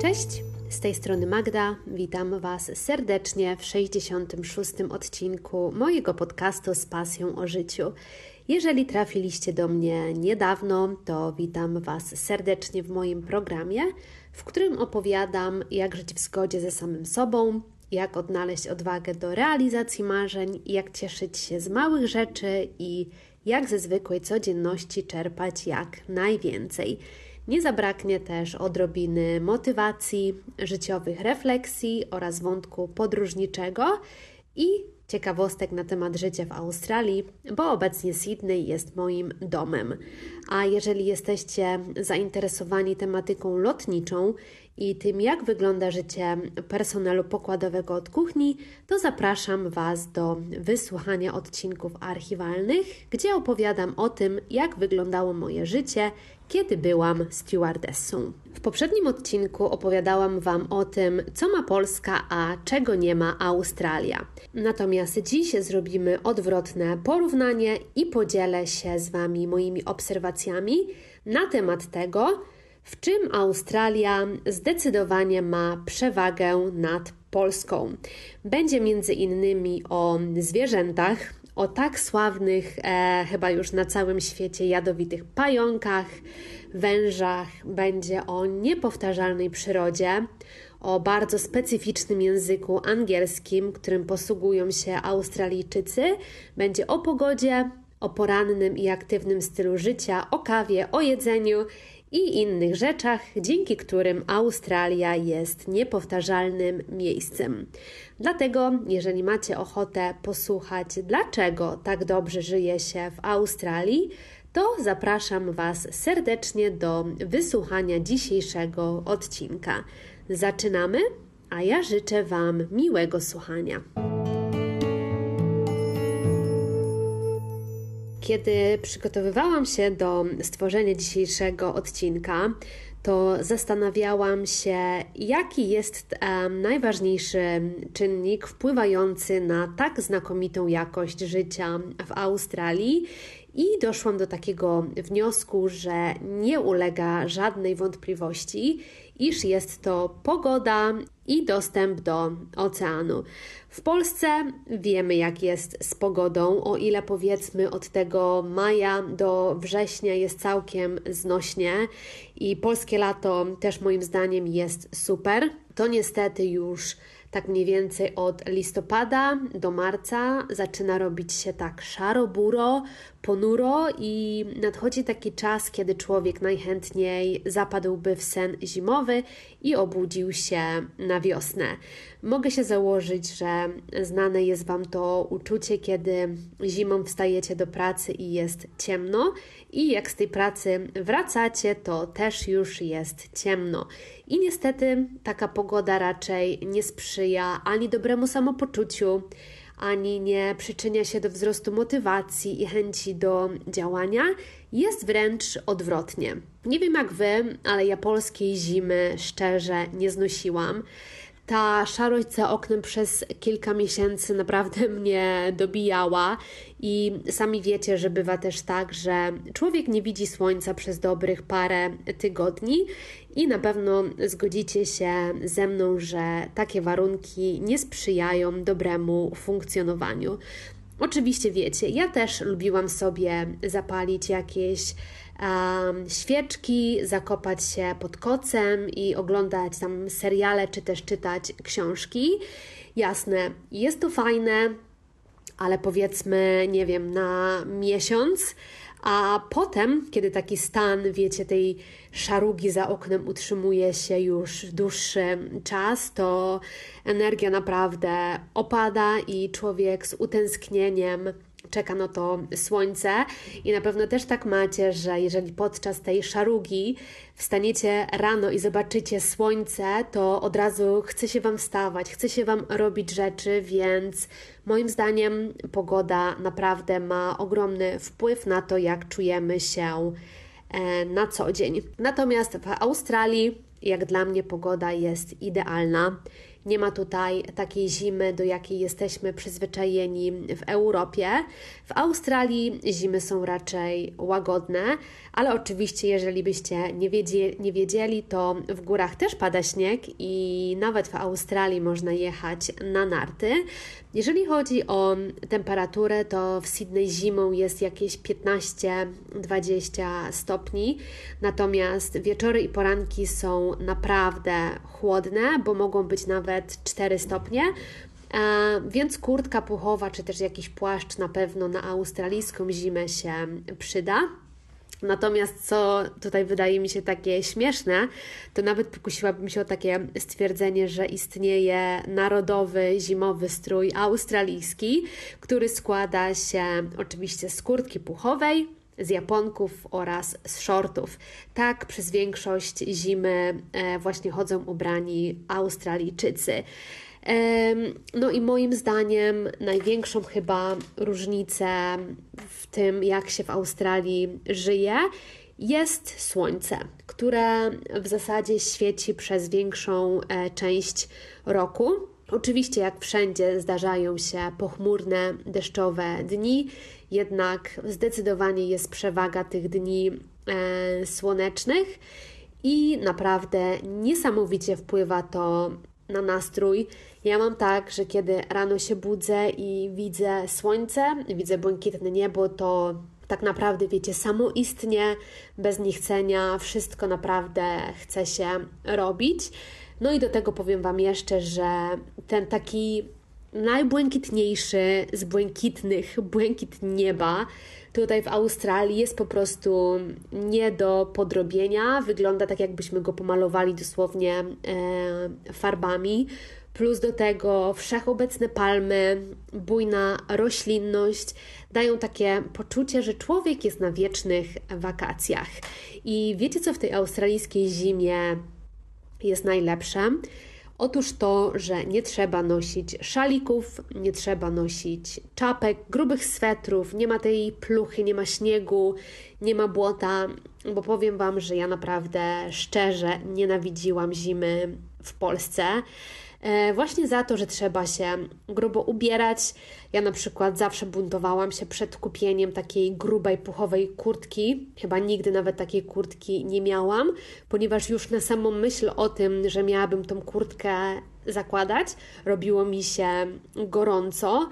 Cześć, z tej strony Magda. Witam Was serdecznie w 66. odcinku mojego podcastu z pasją o życiu. Jeżeli trafiliście do mnie niedawno, to witam Was serdecznie w moim programie, w którym opowiadam, jak żyć w zgodzie ze samym sobą, jak odnaleźć odwagę do realizacji marzeń, jak cieszyć się z małych rzeczy i jak ze zwykłej codzienności czerpać jak najwięcej. Nie zabraknie też odrobiny motywacji, życiowych refleksji oraz wątku podróżniczego i ciekawostek na temat życia w Australii, bo obecnie Sydney jest moim domem. A jeżeli jesteście zainteresowani tematyką lotniczą i tym, jak wygląda życie personelu pokładowego od kuchni, to zapraszam Was do wysłuchania odcinków archiwalnych, gdzie opowiadam o tym, jak wyglądało moje życie, kiedy byłam stewardessą. W poprzednim odcinku opowiadałam Wam o tym, co ma Polska, a czego nie ma Australia. Natomiast dziś zrobimy odwrotne porównanie i podzielę się z Wami moimi obserwacjami na temat tego, w czym Australia zdecydowanie ma przewagę nad Polską. Będzie między innymi o zwierzętach, o tak sławnych e, chyba już na całym świecie jadowitych pająkach, wężach, będzie o niepowtarzalnej przyrodzie, o bardzo specyficznym języku angielskim, którym posługują się Australijczycy, będzie o pogodzie, o porannym i aktywnym stylu życia, o kawie, o jedzeniu i innych rzeczach, dzięki którym Australia jest niepowtarzalnym miejscem. Dlatego, jeżeli macie ochotę posłuchać, dlaczego tak dobrze żyje się w Australii, to zapraszam Was serdecznie do wysłuchania dzisiejszego odcinka. Zaczynamy, a ja życzę Wam miłego słuchania. Kiedy przygotowywałam się do stworzenia dzisiejszego odcinka, to zastanawiałam się, jaki jest um, najważniejszy czynnik wpływający na tak znakomitą jakość życia w Australii. I doszłam do takiego wniosku, że nie ulega żadnej wątpliwości, iż jest to pogoda i dostęp do oceanu. W Polsce wiemy, jak jest z pogodą, o ile powiedzmy od tego maja do września jest całkiem znośnie i polskie lato też moim zdaniem jest super. To niestety już tak mniej więcej od listopada do marca zaczyna robić się tak szaro-buro, ponuro i nadchodzi taki czas, kiedy człowiek najchętniej zapadłby w sen zimowy i obudził się na wiosnę. Mogę się założyć, że znane jest Wam to uczucie, kiedy zimą wstajecie do pracy i jest ciemno, i jak z tej pracy wracacie, to też już jest ciemno. I niestety taka pogoda raczej nie sprzyja ani dobremu samopoczuciu, ani nie przyczynia się do wzrostu motywacji i chęci do działania, jest wręcz odwrotnie. Nie wiem jak wy, ale ja polskiej zimy szczerze nie znosiłam. Ta szarość za oknem przez kilka miesięcy naprawdę mnie dobijała i sami wiecie, że bywa też tak, że człowiek nie widzi słońca przez dobrych parę tygodni i na pewno zgodzicie się ze mną, że takie warunki nie sprzyjają dobremu funkcjonowaniu. Oczywiście wiecie, ja też lubiłam sobie zapalić jakieś um, świeczki, zakopać się pod kocem i oglądać tam seriale, czy też czytać książki. Jasne, jest to fajne, ale powiedzmy, nie wiem, na miesiąc, a potem, kiedy taki stan, wiecie, tej szarugi za oknem utrzymuje się już dłuższy czas, to energia naprawdę opada i człowiek z utęsknieniem czeka na to słońce i na pewno też tak macie, że jeżeli podczas tej szarugi wstaniecie rano i zobaczycie słońce, to od razu chce się Wam wstawać, chce się Wam robić rzeczy, więc moim zdaniem pogoda naprawdę ma ogromny wpływ na to, jak czujemy się e, na co dzień. Natomiast w Australii, jak dla mnie, pogoda jest idealna. Nie ma tutaj takiej zimy, do jakiej jesteśmy przyzwyczajeni w Europie. W Australii zimy są raczej łagodne, ale oczywiście, jeżeli byście nie wiedzieli, nie wiedzieli, to w górach też pada śnieg i nawet w Australii można jechać na narty. Jeżeli chodzi o temperaturę, to w Sydney zimą jest jakieś 15-20 stopni, natomiast wieczory i poranki są naprawdę chłodne, bo mogą być nawet 4 stopnie. Więc kurtka puchowa czy też jakiś płaszcz na pewno na australijską zimę się przyda. Natomiast co tutaj wydaje mi się takie śmieszne, to nawet pokusiłabym się o takie stwierdzenie, że istnieje narodowy zimowy strój australijski, który składa się oczywiście z kurtki puchowej, z japonków oraz z shortów. Tak przez większość zimy e, właśnie chodzą ubrani Australijczycy. No i moim zdaniem największą chyba różnicę w tym, jak się w Australii żyje, jest słońce, które w zasadzie świeci przez większą e, część roku. Oczywiście, jak wszędzie, zdarzają się pochmurne, deszczowe dni, jednak zdecydowanie jest przewaga tych dni e, słonecznych i naprawdę niesamowicie wpływa to na nastrój. Ja mam tak, że kiedy rano się budzę i widzę słońce, widzę błękitne niebo, to tak naprawdę, wiecie, samoistnie, bez niechcenia, wszystko naprawdę chce się robić. No i do tego powiem Wam jeszcze, że ten taki najbłękitniejszy z błękitnych, błękit nieba, tutaj w Australii jest po prostu nie do podrobienia. Wygląda tak, jakbyśmy go pomalowali dosłownie e, farbami. Plus do tego wszechobecne palmy, bujna roślinność dają takie poczucie, że człowiek jest na wiecznych wakacjach. I wiecie, co w tej australijskiej zimie jest najlepsze? Otóż to, że nie trzeba nosić szalików, nie trzeba nosić czapek, grubych swetrów, nie ma tej pluchy, nie ma śniegu, nie ma błota, bo powiem Wam, że ja naprawdę szczerze nienawidziłam zimy w Polsce. E, właśnie za to, że trzeba się grubo ubierać. Ja na przykład zawsze buntowałam się przed kupieniem takiej grubej, puchowej kurtki. Chyba nigdy nawet takiej kurtki nie miałam, ponieważ już na samą myśl o tym, że miałabym tą kurtkę zakładać, robiło mi się gorąco.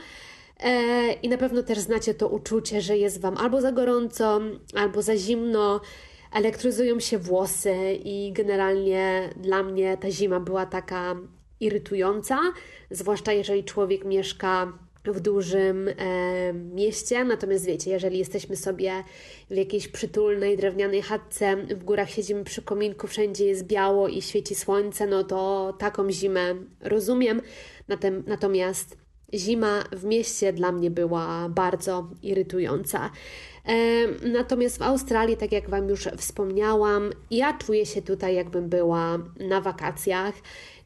E, I na pewno też znacie to uczucie, że jest Wam albo za gorąco, albo za zimno, elektryzują się włosy i generalnie dla mnie ta zima była taka irytująca, zwłaszcza jeżeli człowiek mieszka w dużym e, mieście. Natomiast wiecie, jeżeli jesteśmy sobie w jakiejś przytulnej, drewnianej chatce, w górach siedzimy przy kominku, wszędzie jest biało i świeci słońce, no to taką zimę rozumiem. Natomiast zima w mieście dla mnie była bardzo irytująca. Natomiast w Australii, tak jak Wam już wspomniałam, ja czuję się tutaj, jakbym była na wakacjach.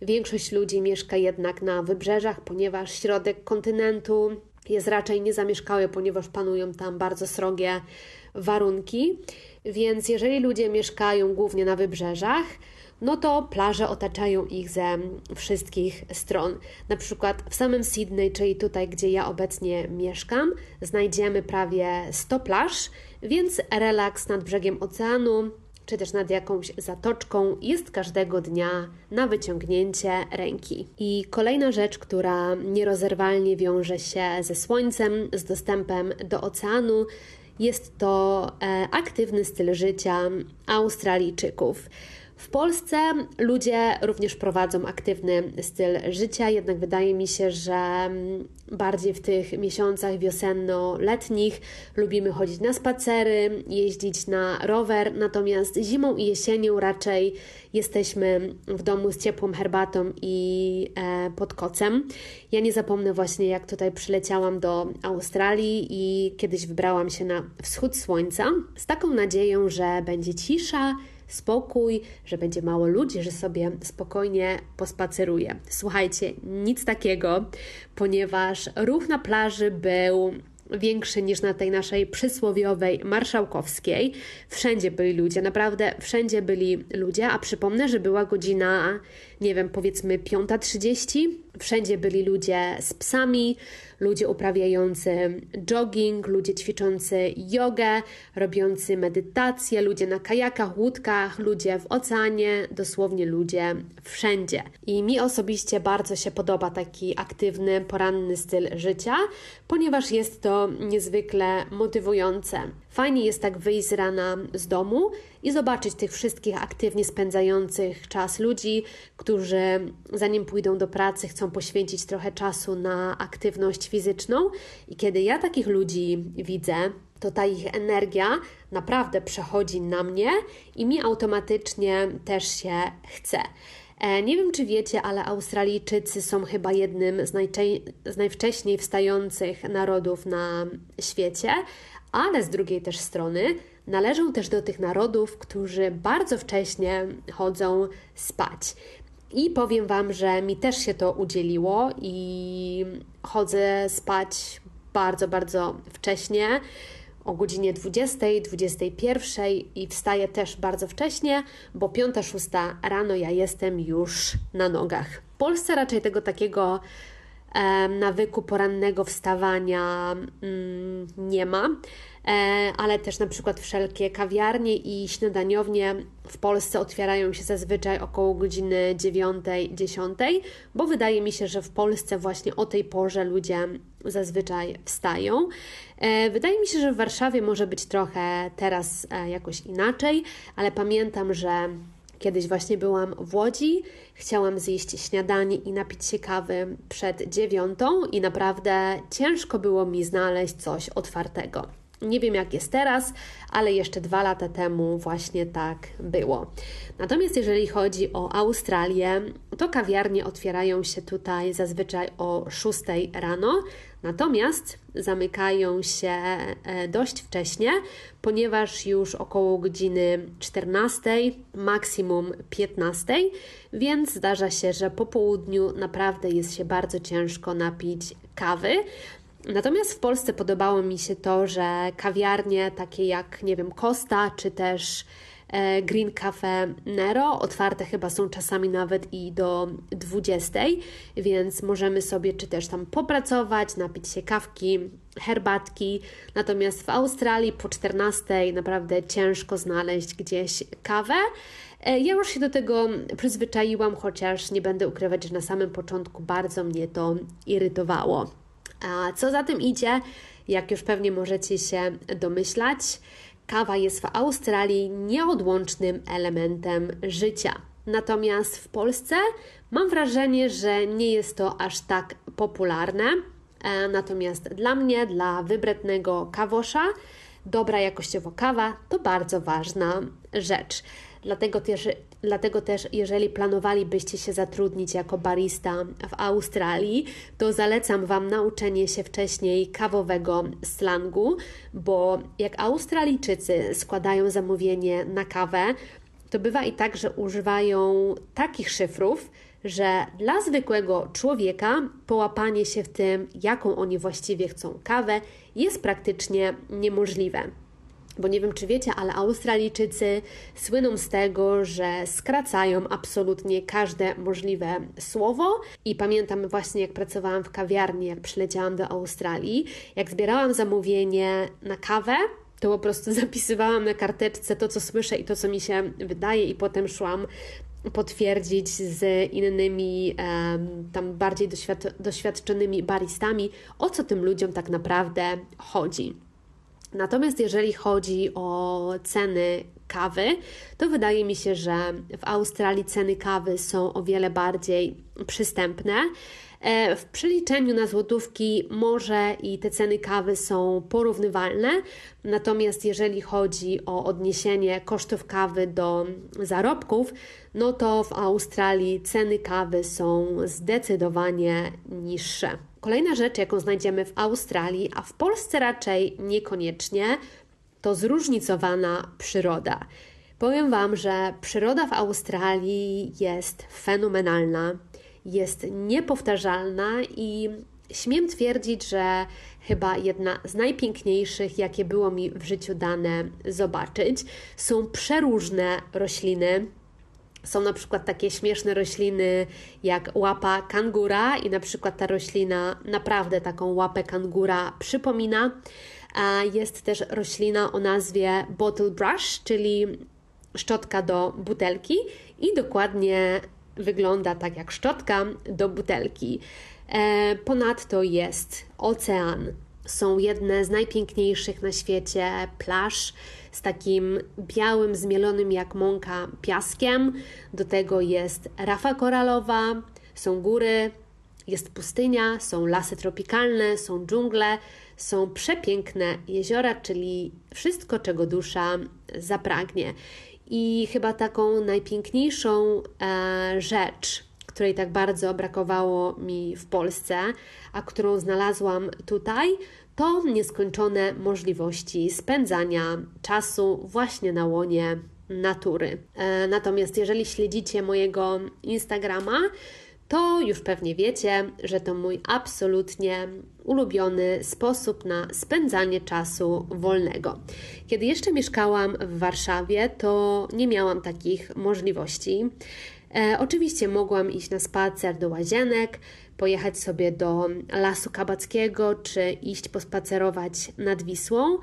Większość ludzi mieszka jednak na wybrzeżach, ponieważ środek kontynentu jest raczej niezamieszkały, ponieważ panują tam bardzo srogie warunki. Więc jeżeli ludzie mieszkają głównie na wybrzeżach, no to plaże otaczają ich ze wszystkich stron. Na przykład w samym Sydney, czyli tutaj, gdzie ja obecnie mieszkam, znajdziemy prawie 100 plaż, więc relaks nad brzegiem oceanu czy też nad jakąś zatoczką jest każdego dnia na wyciągnięcie ręki. I kolejna rzecz, która nierozerwalnie wiąże się ze słońcem, z dostępem do oceanu, jest to e, aktywny styl życia Australijczyków. W Polsce ludzie również prowadzą aktywny styl życia, jednak wydaje mi się, że bardziej w tych miesiącach wiosenno-letnich lubimy chodzić na spacery, jeździć na rower, natomiast zimą i jesienią raczej jesteśmy w domu z ciepłą herbatą i e, pod kocem. Ja nie zapomnę właśnie, jak tutaj przyleciałam do Australii i kiedyś wybrałam się na wschód słońca z taką nadzieją, że będzie cisza spokój, że będzie mało ludzi, że sobie spokojnie pospaceruję. Słuchajcie, nic takiego, ponieważ ruch na plaży był większy niż na tej naszej przysłowiowej marszałkowskiej. Wszędzie byli ludzie, naprawdę wszędzie byli ludzie, a przypomnę, że była godzina, nie wiem, powiedzmy 5.30. Wszędzie byli ludzie z psami, ludzie uprawiający jogging, ludzie ćwiczący jogę, robiący medytację, ludzie na kajakach, łódkach, ludzie w oceanie, dosłownie ludzie wszędzie. I mi osobiście bardzo się podoba taki aktywny, poranny styl życia, ponieważ jest to niezwykle motywujące. Fajnie jest tak wyjść z rana z domu i zobaczyć tych wszystkich aktywnie spędzających czas ludzi, którzy zanim pójdą do pracy, chcą poświęcić trochę czasu na aktywność fizyczną. I kiedy ja takich ludzi widzę, to ta ich energia naprawdę przechodzi na mnie i mi automatycznie też się chce. E, nie wiem, czy wiecie, ale Australijczycy są chyba jednym z, z najwcześniej wstających narodów na świecie, ale z drugiej też strony należą też do tych narodów, którzy bardzo wcześnie chodzą spać. I powiem Wam, że mi też się to udzieliło i chodzę spać bardzo, bardzo wcześnie o godzinie 20, 21 i wstaję też bardzo wcześnie, bo 5-6 rano ja jestem już na nogach. W Polsce raczej tego takiego nawyku porannego wstawania mm, nie ma. E, ale też na przykład wszelkie kawiarnie i śniadaniownie w Polsce otwierają się zazwyczaj około godziny 9-10, bo wydaje mi się, że w Polsce właśnie o tej porze ludzie zazwyczaj wstają. E, wydaje mi się, że w Warszawie może być trochę teraz e, jakoś inaczej, ale pamiętam, że Kiedyś właśnie byłam w Łodzi, chciałam zjeść śniadanie i napić się kawy przed dziewiątą i naprawdę ciężko było mi znaleźć coś otwartego. Nie wiem jak jest teraz, ale jeszcze dwa lata temu właśnie tak było. Natomiast jeżeli chodzi o Australię, to kawiarnie otwierają się tutaj zazwyczaj o 6 rano, natomiast zamykają się e, dość wcześnie, ponieważ już około godziny 14, maksimum 15, więc zdarza się, że po południu naprawdę jest się bardzo ciężko napić kawy. Natomiast w Polsce podobało mi się to, że kawiarnie takie jak, nie wiem, Costa czy też Green Cafe Nero otwarte chyba są czasami nawet i do 20, więc możemy sobie czy też tam popracować, napić się kawki, herbatki. Natomiast w Australii po 14 naprawdę ciężko znaleźć gdzieś kawę. E, ja już się do tego przyzwyczaiłam, chociaż nie będę ukrywać, że na samym początku bardzo mnie to irytowało. A co za tym idzie, jak już pewnie możecie się domyślać, kawa jest w Australii nieodłącznym elementem życia. Natomiast w Polsce mam wrażenie, że nie jest to aż tak popularne. E, natomiast dla mnie, dla wybrednego kawosza, dobra jakościowo kawa to bardzo ważna rzecz. Dlatego też, dlatego też, jeżeli planowalibyście się zatrudnić jako barista w Australii, to zalecam Wam nauczenie się wcześniej kawowego slangu, bo jak Australijczycy składają zamówienie na kawę, to bywa i tak, że używają takich szyfrów, że dla zwykłego człowieka połapanie się w tym, jaką oni właściwie chcą kawę, jest praktycznie niemożliwe. Bo nie wiem, czy wiecie, ale Australijczycy słyną z tego, że skracają absolutnie każde możliwe słowo. I pamiętam właśnie, jak pracowałam w kawiarni, jak przyleciałam do Australii, jak zbierałam zamówienie na kawę, to po prostu zapisywałam na karteczce to, co słyszę i to, co mi się wydaje, i potem szłam potwierdzić z innymi um, tam bardziej doświad doświadczonymi baristami, o co tym ludziom tak naprawdę chodzi. Natomiast jeżeli chodzi o ceny kawy, to wydaje mi się, że w Australii ceny kawy są o wiele bardziej przystępne. E, w przeliczeniu na złotówki może i te ceny kawy są porównywalne, natomiast jeżeli chodzi o odniesienie kosztów kawy do zarobków, no to w Australii ceny kawy są zdecydowanie niższe. Kolejna rzecz, jaką znajdziemy w Australii, a w Polsce raczej niekoniecznie, to zróżnicowana przyroda. Powiem Wam, że przyroda w Australii jest fenomenalna, jest niepowtarzalna i śmiem twierdzić, że chyba jedna z najpiękniejszych, jakie było mi w życiu dane zobaczyć. Są przeróżne rośliny. Są na przykład takie śmieszne rośliny jak łapa kangura i na przykład ta roślina naprawdę taką łapę kangura przypomina. Jest też roślina o nazwie bottle brush, czyli szczotka do butelki i dokładnie wygląda tak jak szczotka do butelki. E, ponadto jest ocean. Są jedne z najpiękniejszych na świecie plaż z takim białym, zmielonym jak mąka piaskiem. Do tego jest rafa koralowa, są góry, jest pustynia, są lasy tropikalne, są dżungle, są przepiękne jeziora, czyli wszystko, czego dusza zapragnie. I chyba taką najpiękniejszą e, rzecz, której tak bardzo brakowało mi w Polsce, a którą znalazłam tutaj, to nieskończone możliwości spędzania czasu właśnie na łonie natury. E, natomiast jeżeli śledzicie mojego Instagrama, to już pewnie wiecie, że to mój absolutnie ulubiony sposób na spędzanie czasu wolnego. Kiedy jeszcze mieszkałam w Warszawie, to nie miałam takich możliwości. E, oczywiście mogłam iść na spacer do łazienek, pojechać sobie do Lasu Kabackiego, czy iść pospacerować nad Wisłą,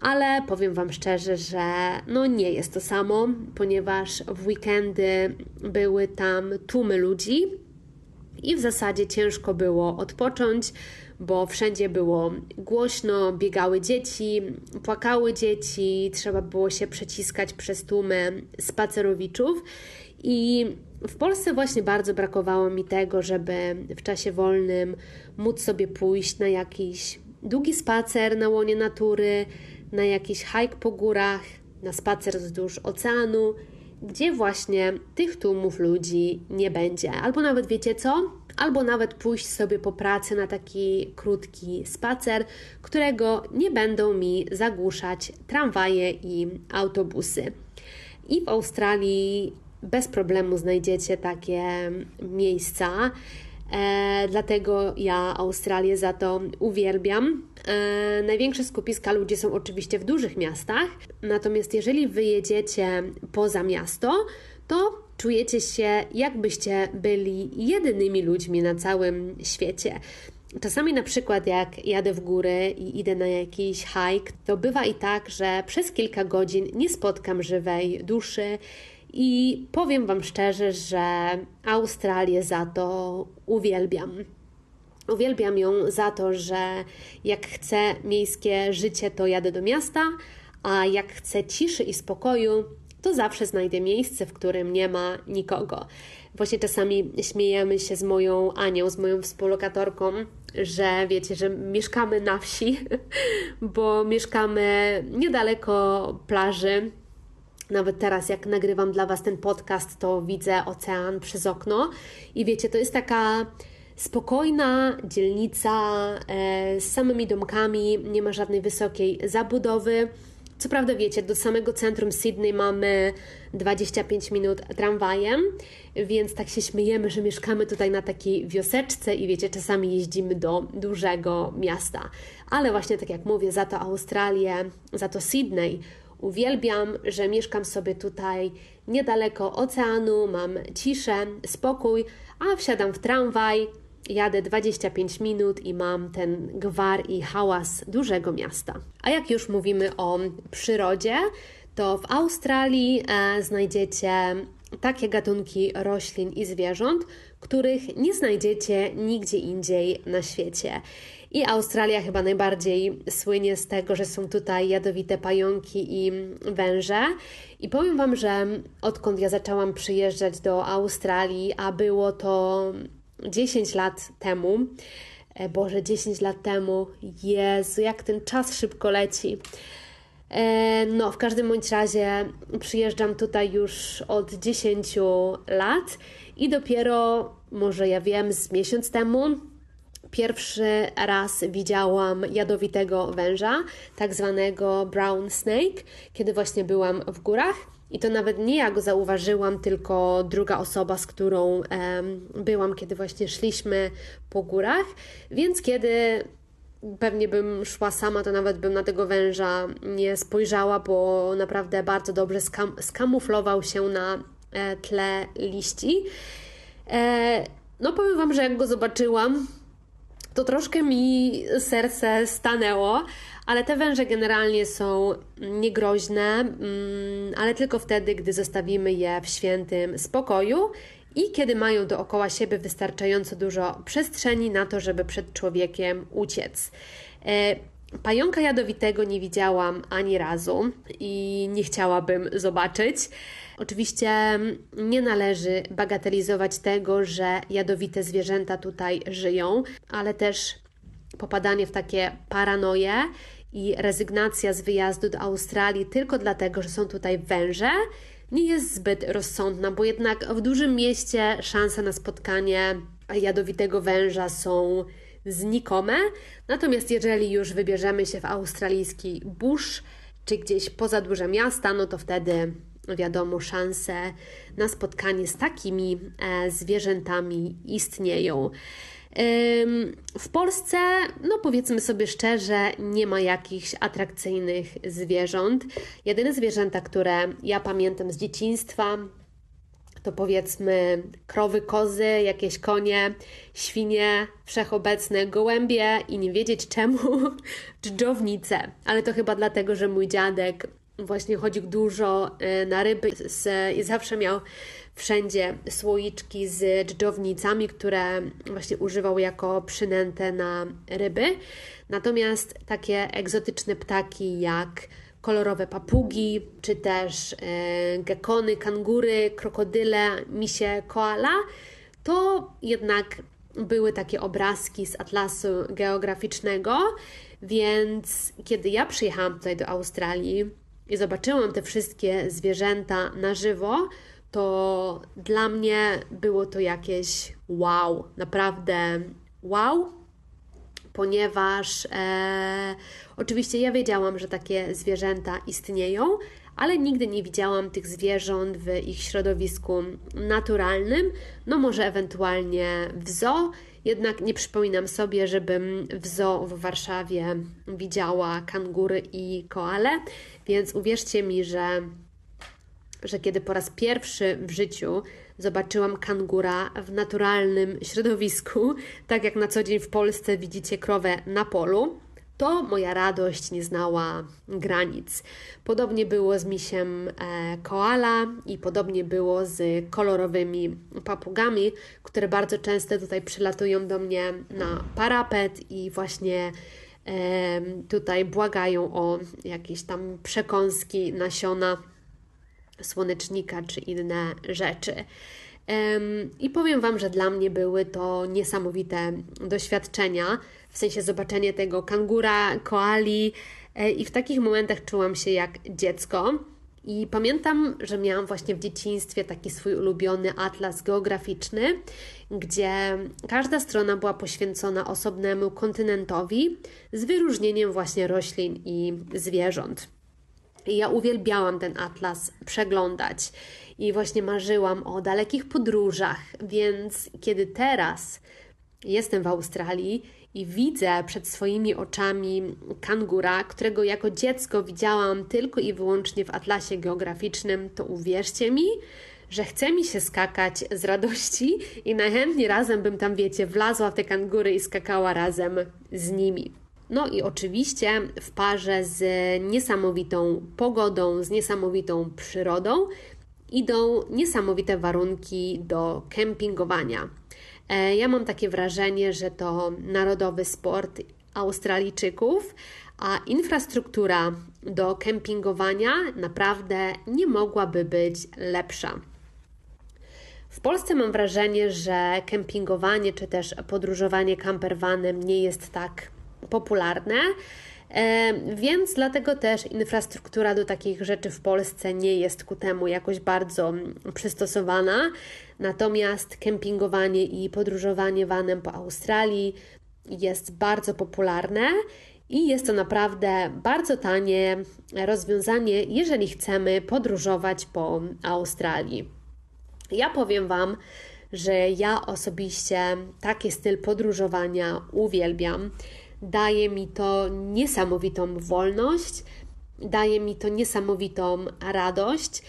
ale powiem Wam szczerze, że no nie jest to samo, ponieważ w weekendy były tam tłumy ludzi i w zasadzie ciężko było odpocząć, bo wszędzie było głośno, biegały dzieci, płakały dzieci, trzeba było się przeciskać przez tłumy spacerowiczów. I w Polsce właśnie bardzo brakowało mi tego, żeby w czasie wolnym móc sobie pójść na jakiś długi spacer na łonie natury, na jakiś hike po górach, na spacer wzdłuż oceanu, gdzie właśnie tych tłumów ludzi nie będzie. Albo nawet wiecie co? Albo nawet pójść sobie po pracy na taki krótki spacer, którego nie będą mi zagłuszać tramwaje i autobusy. I w Australii bez problemu znajdziecie takie miejsca. E, dlatego ja Australię za to uwielbiam. E, największe skupiska ludzi są oczywiście w dużych miastach, natomiast jeżeli wyjedziecie poza miasto, to czujecie się, jakbyście byli jedynymi ludźmi na całym świecie. Czasami na przykład jak jadę w góry i idę na jakiś hike, to bywa i tak, że przez kilka godzin nie spotkam żywej duszy i powiem Wam szczerze, że Australię za to uwielbiam. Uwielbiam ją za to, że jak chcę miejskie życie, to jadę do miasta, a jak chcę ciszy i spokoju, to zawsze znajdę miejsce, w którym nie ma nikogo. Właśnie czasami śmiejemy się z moją Anią, z moją współlokatorką, że wiecie, że mieszkamy na wsi, bo mieszkamy niedaleko plaży, nawet teraz, jak nagrywam dla Was ten podcast, to widzę ocean przez okno i wiecie, to jest taka spokojna dzielnica e, z samymi domkami, nie ma żadnej wysokiej zabudowy. Co prawda, wiecie, do samego centrum Sydney mamy 25 minut tramwajem, więc tak się śmiejemy, że mieszkamy tutaj na takiej wioseczce i wiecie, czasami jeździmy do dużego miasta. Ale właśnie tak jak mówię, za to Australię, za to Sydney Uwielbiam, że mieszkam sobie tutaj niedaleko oceanu, mam ciszę, spokój, a wsiadam w tramwaj, jadę 25 minut i mam ten gwar i hałas dużego miasta. A jak już mówimy o przyrodzie, to w Australii e, znajdziecie takie gatunki roślin i zwierząt, których nie znajdziecie nigdzie indziej na świecie. I Australia chyba najbardziej słynie z tego, że są tutaj jadowite pająki i węże. I powiem Wam, że odkąd ja zaczęłam przyjeżdżać do Australii, a było to 10 lat temu, e, Boże, 10 lat temu, Jezu, jak ten czas szybko leci. E, no, w każdym bądź razie przyjeżdżam tutaj już od 10 lat i dopiero, może ja wiem, z miesiąc temu pierwszy raz widziałam jadowitego węża, tak zwanego brown snake, kiedy właśnie byłam w górach. I to nawet nie ja go zauważyłam, tylko druga osoba, z którą byłam, kiedy właśnie szliśmy po górach. Więc kiedy pewnie bym szła sama, to nawet bym na tego węża nie spojrzała, bo naprawdę bardzo dobrze skam skamuflował się na e, tle liści. E, no powiem Wam, że jak go zobaczyłam, to troszkę mi serce stanęło, ale te węże generalnie są niegroźne, mm, ale tylko wtedy, gdy zostawimy je w świętym spokoju i kiedy mają dookoła siebie wystarczająco dużo przestrzeni na to, żeby przed człowiekiem uciec. E, pająka jadowitego nie widziałam ani razu i nie chciałabym zobaczyć. Oczywiście nie należy bagatelizować tego, że jadowite zwierzęta tutaj żyją, ale też popadanie w takie paranoje i rezygnacja z wyjazdu do Australii tylko dlatego, że są tutaj węże, nie jest zbyt rozsądna, bo jednak w dużym mieście szanse na spotkanie jadowitego węża są znikome. Natomiast jeżeli już wybierzemy się w australijski bush czy gdzieś poza duże miasta, no to wtedy wiadomo, szanse na spotkanie z takimi e, zwierzętami istnieją. W Polsce, no powiedzmy sobie szczerze, nie ma jakichś atrakcyjnych zwierząt. Jedyne zwierzęta, które ja pamiętam z dzieciństwa, to powiedzmy krowy, kozy, jakieś konie, świnie, wszechobecne gołębie i nie wiedzieć czemu dżdżownice. Ale to chyba dlatego, że mój dziadek właśnie chodził dużo y, na ryby i zawsze miał wszędzie słoiczki z dżdżownicami, które właśnie używał jako przynętę na ryby. Natomiast takie egzotyczne ptaki jak kolorowe papugi, czy też e, gekony, kangury, krokodyle, misie, koala, to jednak były takie obrazki z atlasu geograficznego, więc kiedy ja przyjechałam tutaj do Australii i zobaczyłam te wszystkie zwierzęta na żywo, to dla mnie było to jakieś wow, naprawdę wow, ponieważ e, oczywiście ja wiedziałam, że takie zwierzęta istnieją, ale nigdy nie widziałam tych zwierząt w ich środowisku naturalnym, no może ewentualnie w zoo, jednak nie przypominam sobie, żebym w zoo w Warszawie widziała kangury i koale, więc uwierzcie mi, że że kiedy po raz pierwszy w życiu zobaczyłam kangura w naturalnym środowisku, tak jak na co dzień w Polsce widzicie krowę na polu, to moja radość nie znała granic. Podobnie było z misiem e, koala i podobnie było z kolorowymi papugami, które bardzo często tutaj przylatują do mnie na parapet i właśnie tutaj błagają o jakieś tam przekąski, nasiona słonecznika czy inne rzeczy. I powiem Wam, że dla mnie były to niesamowite doświadczenia, w sensie zobaczenie tego kangura, koali, e, i w takich momentach czułam się jak dziecko. I pamiętam, że miałam właśnie w dzieciństwie taki swój ulubiony atlas geograficzny, gdzie każda strona była poświęcona osobnemu kontynentowi z wyróżnieniem właśnie roślin i zwierząt. I ja uwielbiałam ten atlas przeglądać i właśnie marzyłam o dalekich podróżach, więc kiedy teraz jestem w Australii i widzę przed swoimi oczami kangura, którego jako dziecko widziałam tylko i wyłącznie w atlasie geograficznym, to uwierzcie mi, że chce mi się skakać z radości i najchętniej razem bym tam, wiecie, wlazła w te kangury i skakała razem z nimi. No i oczywiście w parze z niesamowitą pogodą, z niesamowitą przyrodą idą niesamowite warunki do kempingowania. E, ja mam takie wrażenie, że to narodowy sport Australijczyków, a infrastruktura do kempingowania naprawdę nie mogłaby być lepsza. W Polsce mam wrażenie, że kempingowanie czy też podróżowanie campervanem nie jest tak popularne. Więc dlatego też infrastruktura do takich rzeczy w Polsce nie jest ku temu jakoś bardzo przystosowana. Natomiast kempingowanie i podróżowanie vanem po Australii jest bardzo popularne I jest to naprawdę bardzo tanie rozwiązanie, jeżeli chcemy podróżować po Australii. Ja powiem Wam, że ja osobiście taki styl podróżowania uwielbiam. Daje mi to niesamowitą wolność, daje mi to niesamowitą radość.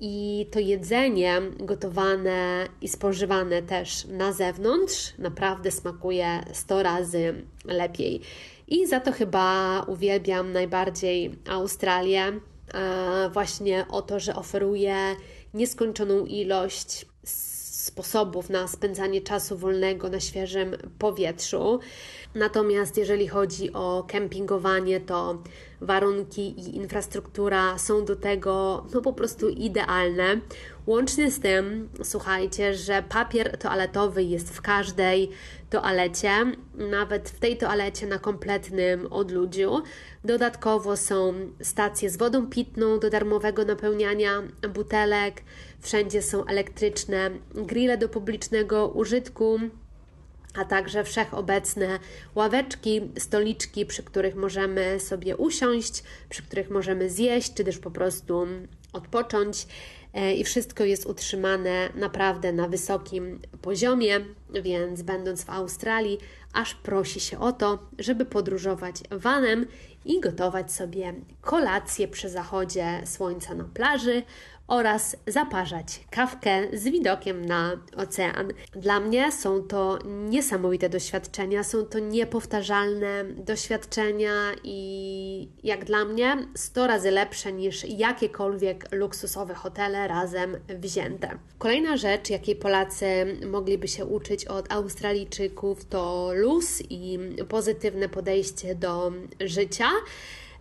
I to jedzenie gotowane i spożywane też na zewnątrz naprawdę smakuje 100 razy lepiej. I za to chyba uwielbiam najbardziej Australię. Właśnie o to, że oferuje nieskończoną ilość sposobów na spędzanie czasu wolnego na świeżym powietrzu. Natomiast jeżeli chodzi o kempingowanie, to warunki i infrastruktura są do tego no po prostu idealne. Łącznie z tym, słuchajcie, że papier toaletowy jest w każdej toalecie, nawet w tej toalecie na kompletnym odludziu. Dodatkowo są stacje z wodą pitną do darmowego napełniania butelek, wszędzie są elektryczne grille do publicznego użytku a także wszechobecne ławeczki, stoliczki, przy których możemy sobie usiąść, przy których możemy zjeść, czy też po prostu odpocząć. E, I wszystko jest utrzymane naprawdę na wysokim poziomie, więc będąc w Australii, aż prosi się o to, żeby podróżować vanem i gotować sobie kolację przy zachodzie słońca na plaży oraz zaparzać kawkę z widokiem na ocean. Dla mnie są to niesamowite doświadczenia, są to niepowtarzalne doświadczenia i jak dla mnie 100 razy lepsze niż jakiekolwiek luksusowe hotele razem wzięte. Kolejna rzecz, jakiej Polacy mogliby się uczyć od Australijczyków, to luz i pozytywne podejście do życia.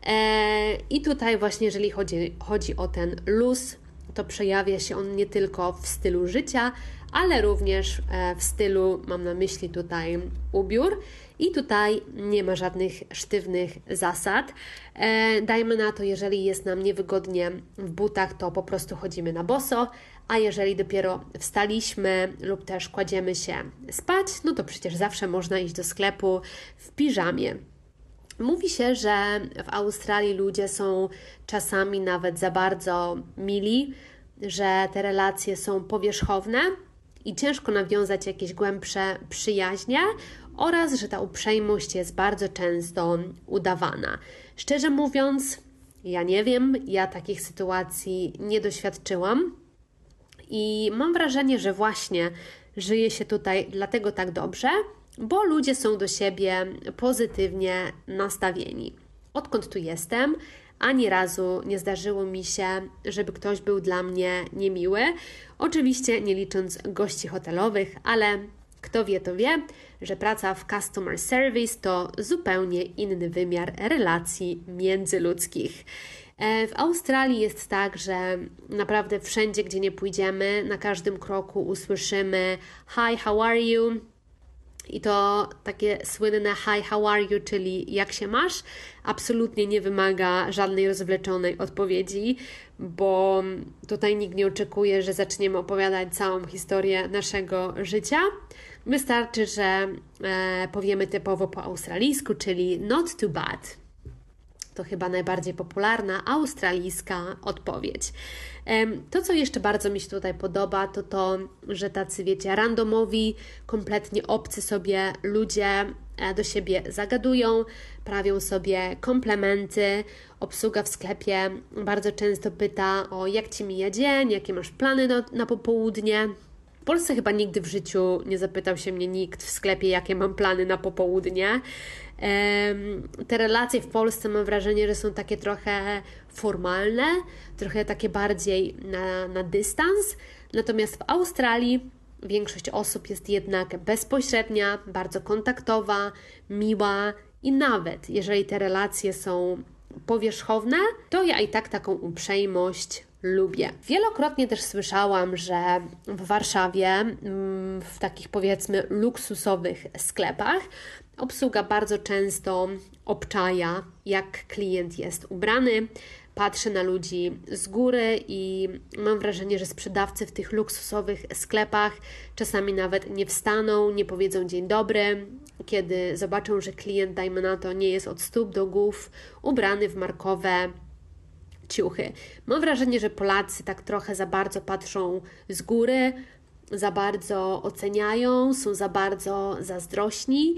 E, I tutaj właśnie, jeżeli chodzi, chodzi o ten luz, to przejawia się on nie tylko w stylu życia, ale również e, w stylu, mam na myśli tutaj ubiór. I tutaj nie ma żadnych sztywnych zasad. E, dajmy na to, jeżeli jest nam niewygodnie w butach, to po prostu chodzimy na boso, a jeżeli dopiero wstaliśmy lub też kładziemy się spać, no to przecież zawsze można iść do sklepu w piżamie. Mówi się, że w Australii ludzie są czasami nawet za bardzo mili, że te relacje są powierzchowne i ciężko nawiązać jakieś głębsze przyjaźnie oraz że ta uprzejmość jest bardzo często udawana. Szczerze mówiąc, ja nie wiem, ja takich sytuacji nie doświadczyłam i mam wrażenie, że właśnie żyje się tutaj dlatego tak dobrze, bo ludzie są do siebie pozytywnie nastawieni. Odkąd tu jestem, ani razu nie zdarzyło mi się, żeby ktoś był dla mnie niemiły. Oczywiście nie licząc gości hotelowych, ale kto wie, to wie, że praca w customer service to zupełnie inny wymiar relacji międzyludzkich. E, w Australii jest tak, że naprawdę wszędzie, gdzie nie pójdziemy, na każdym kroku usłyszymy Hi, how are you? I to takie słynne hi, how are you, czyli jak się masz, absolutnie nie wymaga żadnej rozwleczonej odpowiedzi, bo tutaj nikt nie oczekuje, że zaczniemy opowiadać całą historię naszego życia. Wystarczy, że e, powiemy typowo po australijsku, czyli not too bad. To chyba najbardziej popularna australijska odpowiedź. To, co jeszcze bardzo mi się tutaj podoba, to to, że tacy, wiecie, randomowi, kompletnie obcy sobie ludzie e, do siebie zagadują, prawią sobie komplementy. Obsługa w sklepie bardzo często pyta o jak ci mija dzień, jakie masz plany na, na popołudnie. Polsce chyba nigdy w życiu nie zapytał się mnie nikt w sklepie, jakie mam plany na popołudnie. Te relacje w Polsce mam wrażenie, że są takie trochę formalne, trochę takie bardziej na, na dystans. Natomiast w Australii większość osób jest jednak bezpośrednia, bardzo kontaktowa, miła i nawet jeżeli te relacje są powierzchowne, to ja i tak taką uprzejmość lubię. Wielokrotnie też słyszałam, że w Warszawie, mm, w takich powiedzmy luksusowych sklepach, obsługa bardzo często obczaja, jak klient jest ubrany, patrzy na ludzi z góry i mam wrażenie, że sprzedawcy w tych luksusowych sklepach czasami nawet nie wstaną, nie powiedzą dzień dobry, kiedy zobaczą, że klient, dajmy na to, nie jest od stóp do głów ubrany w markowe ciuchy. Mam wrażenie, że Polacy tak trochę za bardzo patrzą z góry, za bardzo oceniają, są za bardzo zazdrośni.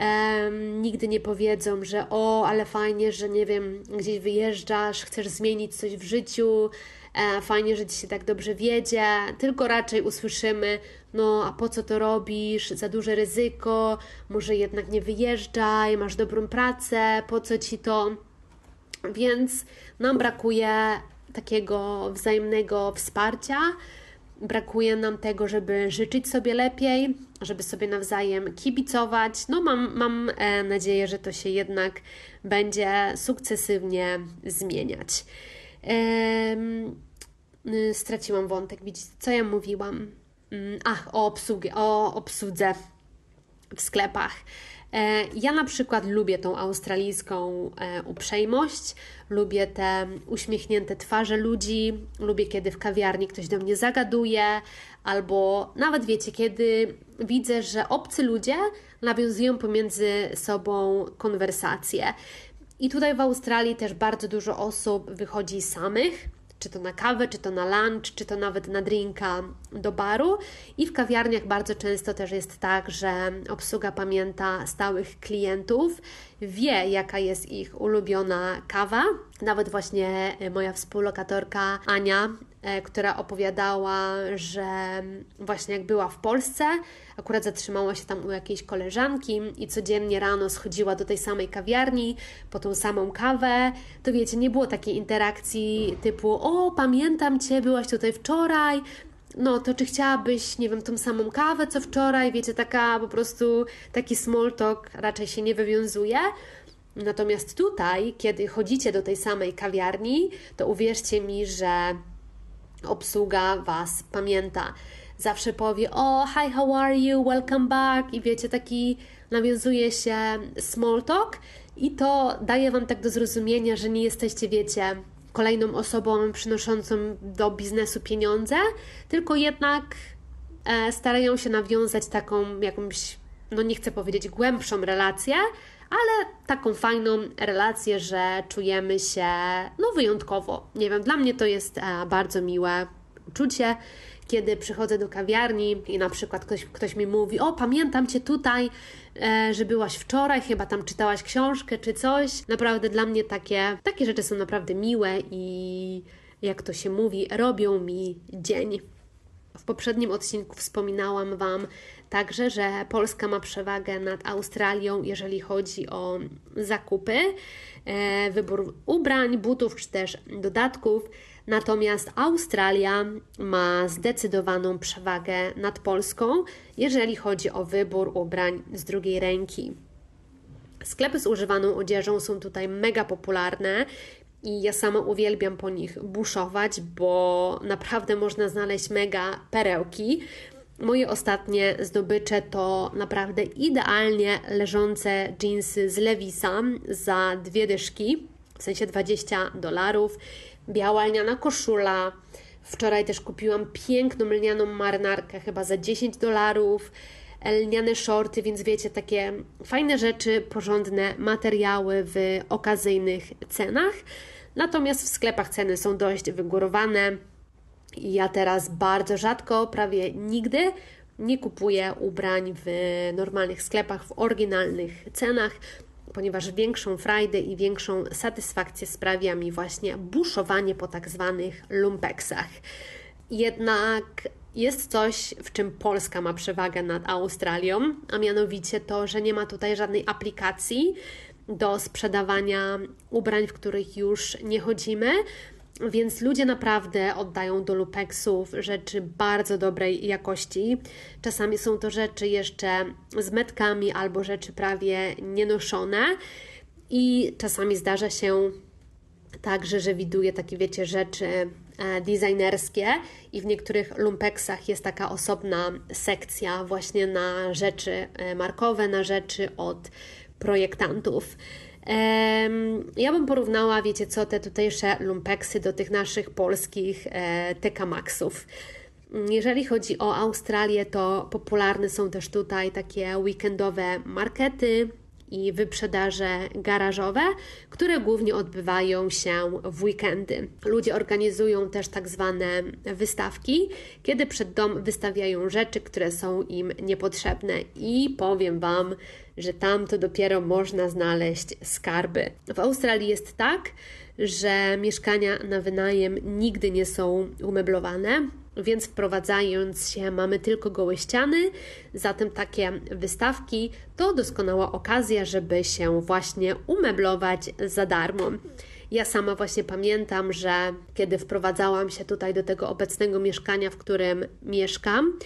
Um, nigdy nie powiedzą, że o, ale fajnie, że nie wiem, gdzieś wyjeżdżasz, chcesz zmienić coś w życiu, e, fajnie, że ci się tak dobrze wiedzie, tylko raczej usłyszymy, no a po co to robisz, za duże ryzyko, może jednak nie wyjeżdżaj, masz dobrą pracę, po co ci to? Więc nam brakuje takiego wzajemnego wsparcia, brakuje nam tego, żeby życzyć sobie lepiej, żeby sobie nawzajem kibicować. No, mam, mam e, nadzieję, że to się jednak będzie sukcesywnie zmieniać. Y, straciłam wątek, widzicie, co ja mówiłam? Mm, ach, o obsługie, o obsłudze w sklepach. E, ja na przykład lubię tą australijską e, uprzejmość, lubię te uśmiechnięte twarze ludzi, lubię kiedy w kawiarni ktoś do mnie zagaduje, albo nawet wiecie, kiedy widzę, że obcy ludzie nawiązują pomiędzy sobą konwersacje. I tutaj w Australii też bardzo dużo osób wychodzi samych czy to na kawę, czy to na lunch, czy to nawet na drinka do baru. I w kawiarniach bardzo często też jest tak, że obsługa pamięta stałych klientów, wie jaka jest ich ulubiona kawa. Nawet właśnie moja współlokatorka Ania E, która opowiadała, że właśnie jak była w Polsce, akurat zatrzymała się tam u jakiejś koleżanki i codziennie rano schodziła do tej samej kawiarni po tą samą kawę, to wiecie, nie było takiej interakcji typu o, pamiętam Cię, byłaś tutaj wczoraj, no to czy chciałabyś, nie wiem, tą samą kawę co wczoraj, wiecie, taka po prostu taki small talk raczej się nie wywiązuje. Natomiast tutaj, kiedy chodzicie do tej samej kawiarni, to uwierzcie mi, że obsługa Was pamięta. Zawsze powie: O, hi, how are you? Welcome back. I wiecie, taki nawiązuje się small talk, i to daje Wam tak do zrozumienia, że nie jesteście, wiecie, kolejną osobą przynoszącą do biznesu pieniądze, tylko jednak e, starają się nawiązać taką jakąś, no nie chcę powiedzieć głębszą relację, ale taką fajną relację, że czujemy się no wyjątkowo. Nie wiem, dla mnie to jest e, bardzo miłe uczucie, kiedy przychodzę do kawiarni i na przykład ktoś, ktoś mi mówi: O, pamiętam cię tutaj, e, że byłaś wczoraj, chyba tam czytałaś książkę czy coś. Naprawdę dla mnie takie, takie rzeczy są naprawdę miłe i jak to się mówi, robią mi dzień. W poprzednim odcinku wspominałam Wam także, że Polska ma przewagę nad Australią, jeżeli chodzi o zakupy, e, wybór ubrań, butów czy też dodatków. Natomiast Australia ma zdecydowaną przewagę nad Polską, jeżeli chodzi o wybór ubrań z drugiej ręki. Sklepy z używaną odzieżą są tutaj mega popularne i ja sama uwielbiam po nich buszować, bo naprawdę można znaleźć mega perełki. Moje ostatnie zdobycze to naprawdę idealnie leżące jeansy z Levisa za dwie dyszki, w sensie 20 dolarów, biała lniana koszula. Wczoraj też kupiłam piękną lnianą marynarkę, chyba za 10 dolarów, lniane shorty, więc wiecie, takie fajne rzeczy, porządne materiały w okazyjnych cenach. Natomiast w sklepach ceny są dość wygórowane. Ja teraz bardzo rzadko, prawie nigdy nie kupuję ubrań w normalnych sklepach w oryginalnych cenach, ponieważ większą frajdę i większą satysfakcję sprawia mi właśnie buszowanie po tak zwanych lumpeksach. Jednak jest coś, w czym Polska ma przewagę nad Australią, a mianowicie to, że nie ma tutaj żadnej aplikacji do sprzedawania ubrań, w których już nie chodzimy. Więc ludzie naprawdę oddają do lupeksów rzeczy bardzo dobrej jakości. Czasami są to rzeczy jeszcze z metkami albo rzeczy prawie nienoszone. I czasami zdarza się także, że widuję takie, wiecie, rzeczy e, designerskie i w niektórych lumpeksach jest taka osobna sekcja właśnie na rzeczy e, markowe, na rzeczy od projektantów. Ja bym porównała, wiecie co, te tutejsze lumpeksy do tych naszych polskich e, TK Maxów. Jeżeli chodzi o Australię, to popularne są też tutaj takie weekendowe markety, i wyprzedaże garażowe, które głównie odbywają się w weekendy. Ludzie organizują też tak zwane wystawki, kiedy przed dom wystawiają rzeczy, które są im niepotrzebne i powiem Wam, że tam to dopiero można znaleźć skarby. W Australii jest tak, że mieszkania na wynajem nigdy nie są umeblowane, więc wprowadzając się mamy tylko gołe ściany, zatem takie wystawki to doskonała okazja, żeby się właśnie umeblować za darmo. Ja sama właśnie pamiętam, że kiedy wprowadzałam się tutaj do tego obecnego mieszkania, w którym mieszkam,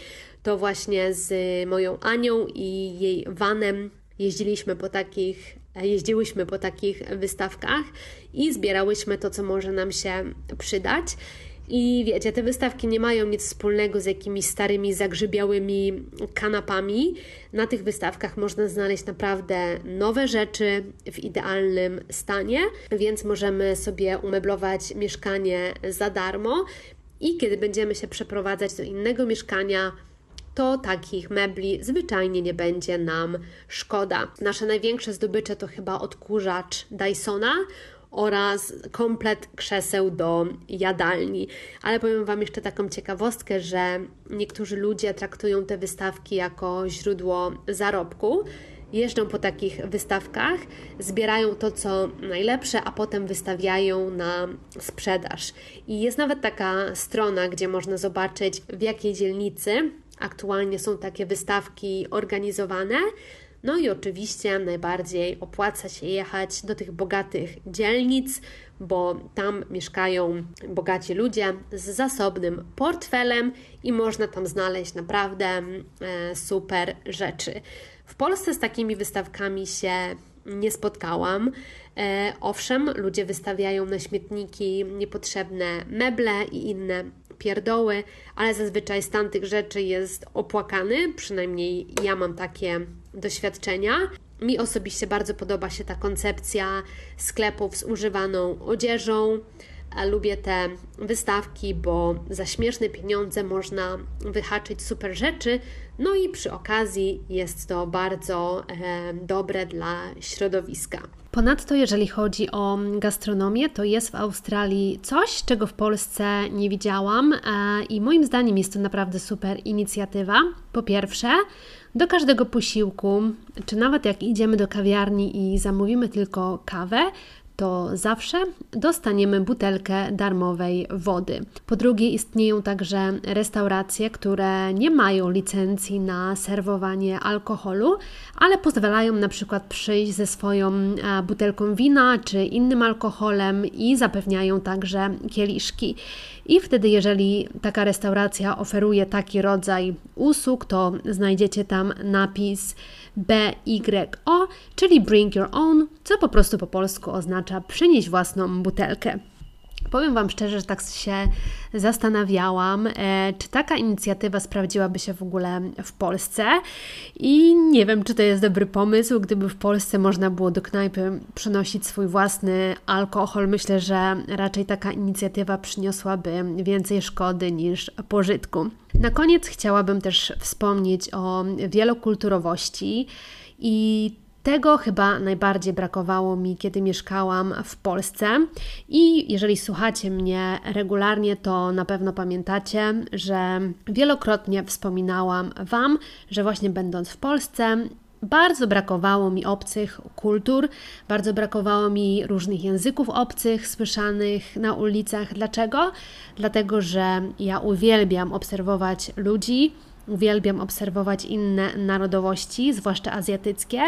to właśnie z moją Anią i jej vanem jeździliśmy po takich jeździłyśmy po takich wystawkach i zbierałyśmy to, co może nam się przydać. I wiecie, te wystawki nie mają nic wspólnego z jakimiś starymi, zagrzybiałymi kanapami. Na tych wystawkach można znaleźć naprawdę nowe rzeczy w idealnym stanie, więc możemy sobie umeblować mieszkanie za darmo. I kiedy będziemy się przeprowadzać do innego mieszkania, to takich mebli zwyczajnie nie będzie nam szkoda. Nasze największe zdobycze to chyba odkurzacz Dysona oraz komplet krzeseł do jadalni. Ale powiem Wam jeszcze taką ciekawostkę, że niektórzy ludzie traktują te wystawki jako źródło zarobku. Jeżdżą po takich wystawkach, zbierają to, co najlepsze, a potem wystawiają na sprzedaż. I jest nawet taka strona, gdzie można zobaczyć, w jakiej dzielnicy aktualnie są takie wystawki organizowane. No i oczywiście najbardziej opłaca się jechać do tych bogatych dzielnic, bo tam mieszkają bogaci ludzie z zasobnym portfelem i można tam znaleźć naprawdę e, super rzeczy. W Polsce z takimi wystawkami się nie spotkałam. E, owszem, ludzie wystawiają na śmietniki niepotrzebne meble i inne pierdoły, ale zazwyczaj stan tych rzeczy jest opłakany, przynajmniej ja mam takie doświadczenia. Mi osobiście bardzo podoba się ta koncepcja sklepów z używaną odzieżą. Lubię te wystawki, bo za śmieszne pieniądze można wyhaczyć super rzeczy, no i przy okazji jest to bardzo dobre dla środowiska. Ponadto, jeżeli chodzi o gastronomię, to jest w Australii coś, czego w Polsce nie widziałam e, i moim zdaniem jest to naprawdę super inicjatywa. Po pierwsze, do każdego posiłku, czy nawet jak idziemy do kawiarni i zamówimy tylko kawę, to zawsze dostaniemy butelkę darmowej wody. Po drugie, istnieją także restauracje, które nie mają licencji na serwowanie alkoholu, ale pozwalają na przykład przyjść ze swoją e, butelką wina czy innym alkoholem i zapewniają także kieliszki. I wtedy, jeżeli taka restauracja oferuje taki rodzaj usług, to znajdziecie tam napis BYO, czyli Bring Your Own, co po prostu po polsku oznacza przynieść własną butelkę. Powiem Wam szczerze, że tak się zastanawiałam, e, czy taka inicjatywa sprawdziłaby się w ogóle w Polsce i nie wiem, czy to jest dobry pomysł, gdyby w Polsce można było do knajpy przynosić swój własny alkohol. Myślę, że raczej taka inicjatywa przyniosłaby więcej szkody niż pożytku. Na koniec chciałabym też wspomnieć o wielokulturowości i tego chyba najbardziej brakowało mi, kiedy mieszkałam w Polsce. I jeżeli słuchacie mnie regularnie, to na pewno pamiętacie, że wielokrotnie wspominałam Wam, że właśnie będąc w Polsce, bardzo brakowało mi obcych kultur, bardzo brakowało mi różnych języków obcych słyszanych na ulicach. Dlaczego? Dlatego, że ja uwielbiam obserwować ludzi Uwielbiam obserwować inne narodowości, zwłaszcza azjatyckie,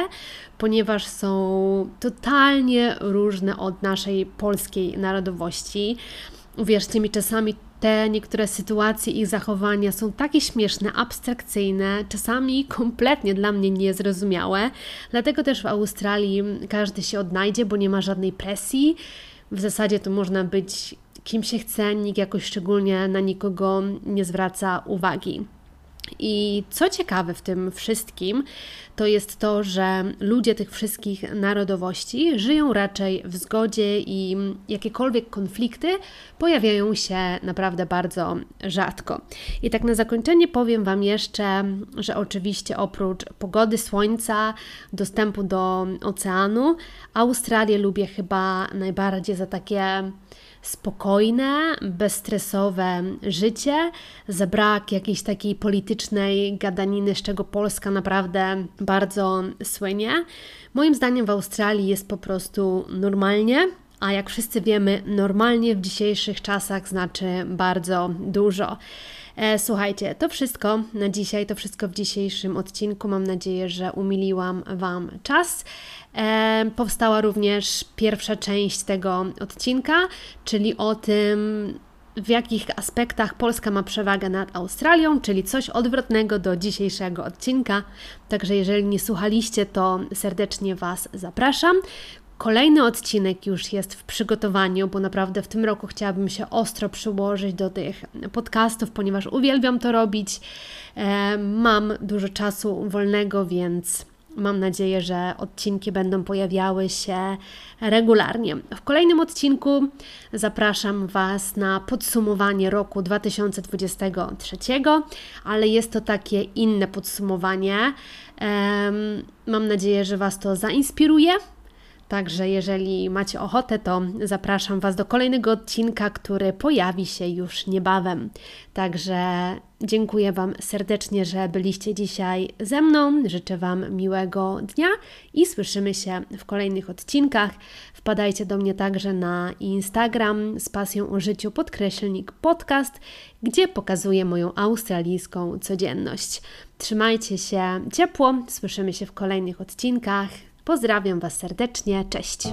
ponieważ są totalnie różne od naszej polskiej narodowości. Uwierzcie mi, czasami te niektóre sytuacje i zachowania są takie śmieszne, abstrakcyjne, czasami kompletnie dla mnie niezrozumiałe. Dlatego też w Australii każdy się odnajdzie, bo nie ma żadnej presji. W zasadzie to można być kim się chce, nikt jakoś szczególnie na nikogo nie zwraca uwagi. I co ciekawe w tym wszystkim, to jest to, że ludzie tych wszystkich narodowości żyją raczej w zgodzie i jakiekolwiek konflikty pojawiają się naprawdę bardzo rzadko. I tak na zakończenie powiem Wam jeszcze, że oczywiście oprócz pogody, słońca, dostępu do oceanu, Australię lubię chyba najbardziej za takie spokojne, bezstresowe życie, za brak jakiejś takiej politycznej gadaniny, z czego Polska naprawdę bardzo słynie. Moim zdaniem w Australii jest po prostu normalnie. A jak wszyscy wiemy, normalnie w dzisiejszych czasach znaczy bardzo dużo. E, słuchajcie, to wszystko na dzisiaj, to wszystko w dzisiejszym odcinku. Mam nadzieję, że umiliłam Wam czas. E, powstała również pierwsza część tego odcinka, czyli o tym, w jakich aspektach Polska ma przewagę nad Australią, czyli coś odwrotnego do dzisiejszego odcinka. Także jeżeli nie słuchaliście, to serdecznie Was zapraszam. Kolejny odcinek już jest w przygotowaniu, bo naprawdę w tym roku chciałabym się ostro przyłożyć do tych podcastów, ponieważ uwielbiam to robić. E, mam dużo czasu wolnego, więc Mam nadzieję, że odcinki będą pojawiały się regularnie. W kolejnym odcinku zapraszam Was na podsumowanie roku 2023, ale jest to takie inne podsumowanie. Mam nadzieję, że Was to zainspiruje Także jeżeli macie ochotę, to zapraszam Was do kolejnego odcinka, który pojawi się już niebawem. Także dziękuję Wam serdecznie, że byliście dzisiaj ze mną. Życzę Wam miłego dnia i słyszymy się w kolejnych odcinkach. Wpadajcie do mnie także na Instagram z pasją o życiu podkreślnik podcast, gdzie pokazuję moją australijską codzienność. Trzymajcie się ciepło, słyszymy się w kolejnych odcinkach. Pozdrawiam Was serdecznie, cześć!